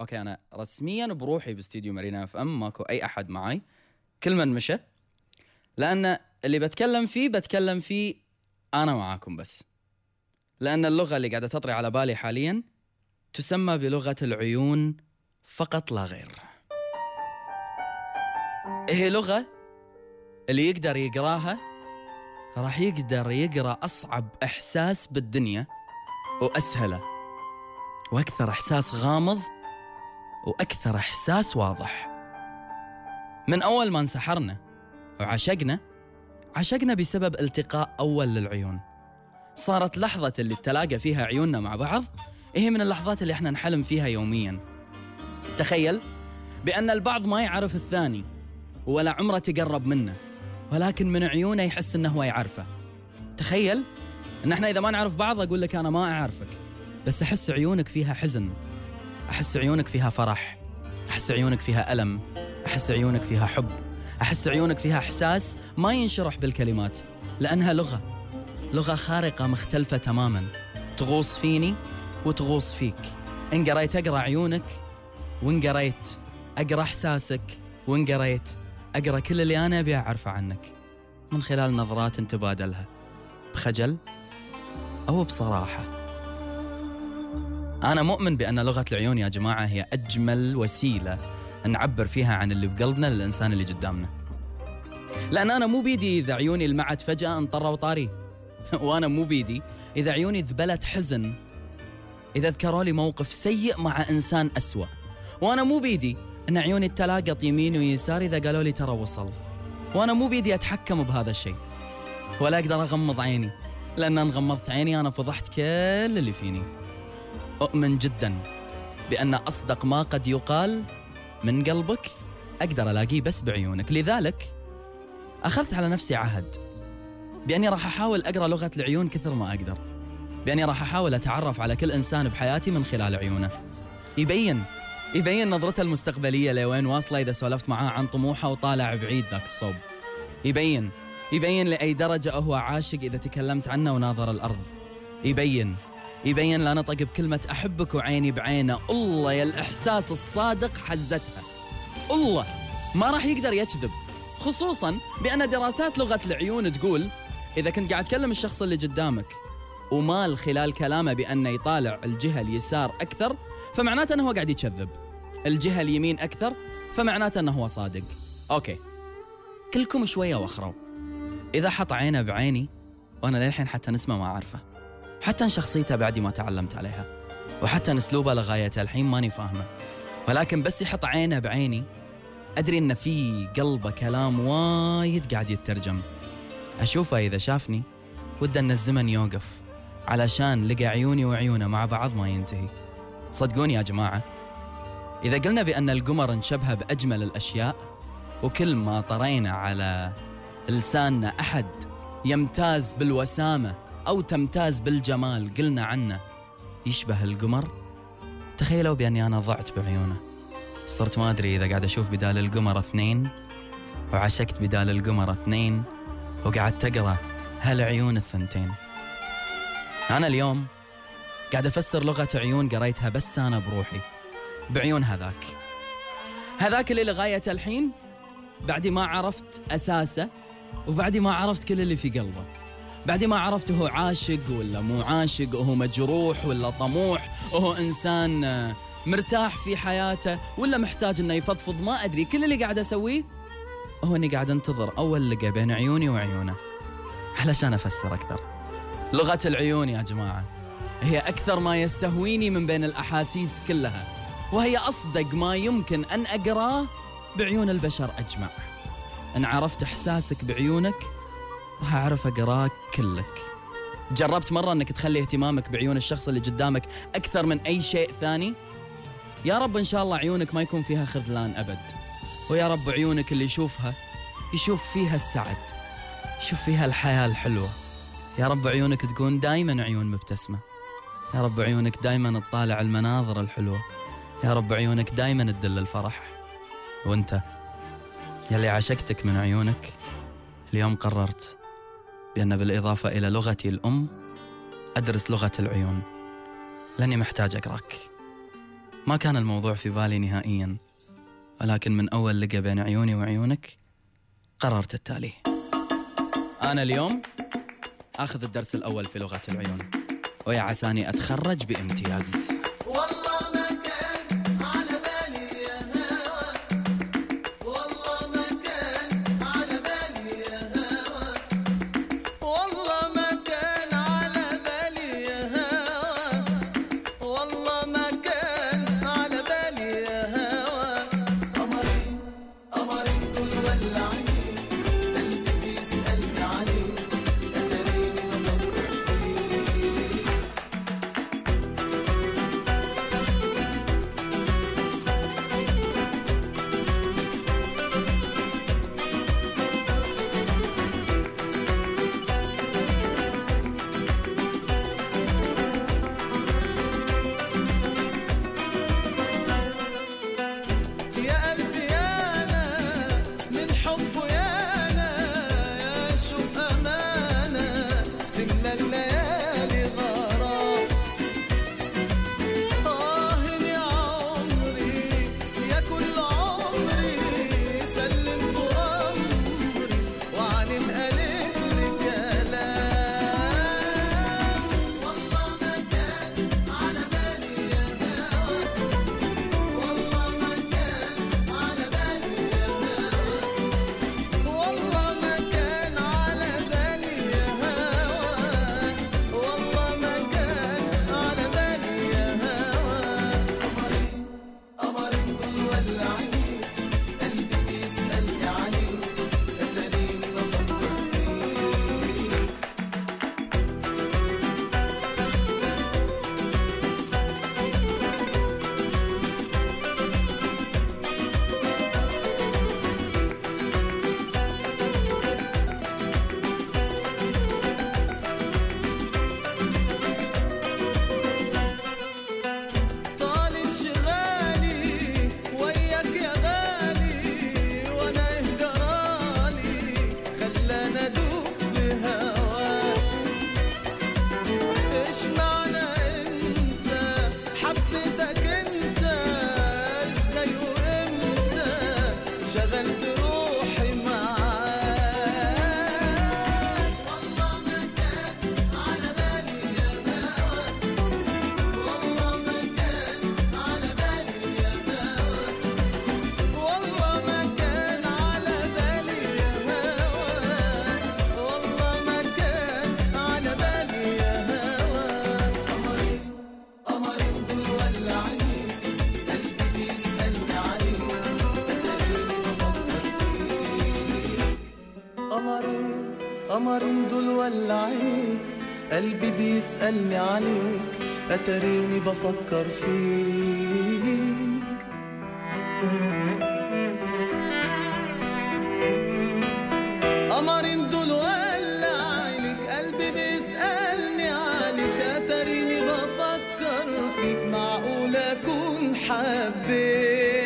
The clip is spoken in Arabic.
okay أنا رسميا بروحي باستديو مارينا FM ماكو أي أحد معي كل من مشى. لأن اللي بتكلم فيه بتكلم فيه أنا معاكم بس. لأن اللغة اللي قاعدة تطري على بالي حاليا تسمى بلغة العيون فقط لا غير. هي لغة اللي يقدر يقراها راح يقدر يقرأ أصعب إحساس بالدنيا واسهله وأكثر إحساس غامض وأكثر إحساس واضح. من أول ما انسحرنا وعشقنا عشقنا بسبب التقاء أول للعيون. صارت لحظة اللي تلاقى فيها عيوننا مع بعض هي من اللحظات اللي إحنا نحلم فيها يوميا. تخيل بأن البعض ما يعرف الثاني ولا عمره تقرب منه ولكن من عيونه يحس إنه هو يعرفه. تخيل إن إحنا إذا ما نعرف بعض أقول لك أنا ما أعرفك بس أحس عيونك فيها حزن. أحس عيونك فيها فرح أحس عيونك فيها ألم أحس عيونك فيها حب أحس عيونك فيها إحساس ما ينشرح بالكلمات لأنها لغة لغة خارقة مختلفة تماما تغوص فيني وتغوص فيك. إن قريت أقرأ عيونك وإن قريت أقرأ إحساسك وإن قريت أقرأ كل اللي أنا أبي أعرفه عنك. من خلال نظرات نتبادلها بخجل أو بصراحة. أنا مؤمن بأن لغة العيون يا جماعة هي أجمل وسيلة نعبر فيها عن اللي بقلبنا للإنسان اللي قدامنا. لأن أنا مو بيدي إذا عيوني لمعت فجأة انطروا طاري وأنا مو بيدي إذا عيوني ذبلت حزن. إذا ذكروا لي موقف سيء مع إنسان أسوأ. وأنا مو بيدي أن عيوني تلاقط يمين ويسار إذا قالوا لي ترى وصل. وأنا مو بيدي أتحكم بهذا الشيء. ولا أقدر أغمض عيني. لأن ان غمضت عيني أنا فضحت كل اللي فيني. أؤمن جدا بأن أصدق ما قد يقال من قلبك أقدر ألاقيه بس بعيونك. لذلك أخذت على نفسي عهد بأني راح أحاول أقرأ لغة العيون كثر ما أقدر بأني راح أحاول أتعرف على كل إنسان بحياتي من خلال عيونه. يبين يبين نظرته المستقبلية لوين واصلة إذا سولفت معاه عن طموحه وطالع بعيد ذاك الصوب. يبين يبين لأي درجة هو عاشق إذا تكلمت عنه وناظر الأرض. يبين يبين لا نطق بكلمة أحبك وعيني بعينه. الله يا الإحساس الصادق حزتها. الله ما راح يقدر يكذب. خصوصا بأن دراسات لغة العيون تقول إذا كنت قاعد تكلم الشخص اللي قدامك ومال خلال كلامه بأنه يطالع الجهة اليسار أكثر فمعناته أنه هو قاعد يكذب. الجهة اليمين أكثر فمعناته أنه هو صادق. أوكي. كلكم شوية وخروا إذا حط عينه بعيني وأنا للحين حتى نسمة ما أعرفه. حتى شخصيته بعدي ما تعلمت عليها. وحتى أسلوبه لغايه الحين ماني فاهمه. ولكن بس يحط عينه بعيني أدري إن في قلبه كلام وايد قاعد يترجم. أشوفه إذا شافني وده إن الزمن يوقف علشان لقى عيوني وعيونه مع بعض ما ينتهي. صدقوني يا جماعة إذا قلنا بأن القمر انشبه بأجمل الأشياء وكل ما طرينا على لساننا أحد يمتاز بالوسامة أو تمتاز بالجمال. قلنا عنه. يشبه القمر. تخيلوا بأني أنا ضعت بعيونه. صرت ما أدري إذا قاعد أشوف بدال القمر اثنين وعشقت بدال القمر اثنين وقعدت أقرأ هالعيون الثنتين. أنا اليوم قاعد أفسر لغة عيون قريتها بس أنا بروحي. بعيون هذاك. هذاك اللي لغاية الحين بعد ما عرفت أساسه وبعد ما عرفت كل اللي في قلبه. بعد ما عرفت هو عاشق ولا مو عاشق وهو مجروح ولا طموح وهو إنسان آه، مرتاح في حياته ولا محتاج إنه يفضفض ما أدري. كل اللي قاعد أسويه هو إني قاعد أنتظر أول لقى بين عيوني وعيونه. علشان أفسر أكثر. لغة العيون يا جماعة هي أكثر ما يستهويني من بين الأحاسيس كلها وهي أصدق ما يمكن أن أقراه بعيون البشر أجمع. إن عرفت إحساسك بعيونك راح اعرف اقراك كلك. جربت مرة إنك تخلي اهتمامك بعيون الشخص اللي قدامك أكثر من أي شيء ثاني؟ يا رب إن شاء الله عيونك ما يكون فيها خذلان أبد. ويا رب عيونك اللي يشوفها يشوف فيها السعد يشوف فيها الحياة الحلوة. يا رب عيونك تكون دائما عيون مبتسمة. يا رب عيونك دائما تطالع المناظر الحلوة. يا رب عيونك دائما تدل الفرح. وأنت يلي عشقتك من عيونك اليوم قررت بأن بالإضافة إلى لغتي الأم أدرس لغة العيون. لأني محتاج أقرأك ما كان الموضوع في بالي نهائيا ولكن من أول لقى بين عيوني وعيونك قررت التالي. أنا اليوم أخذ الدرس الأول في لغة العيون ويا عساني أتخرج بامتياز. قلبي بيسألني عليك أتريني بفكر فيك. قمر دول ولا عينيك قلبي بيسألني عليك أتريني بفكر فيك. معقول أكون حبيت؟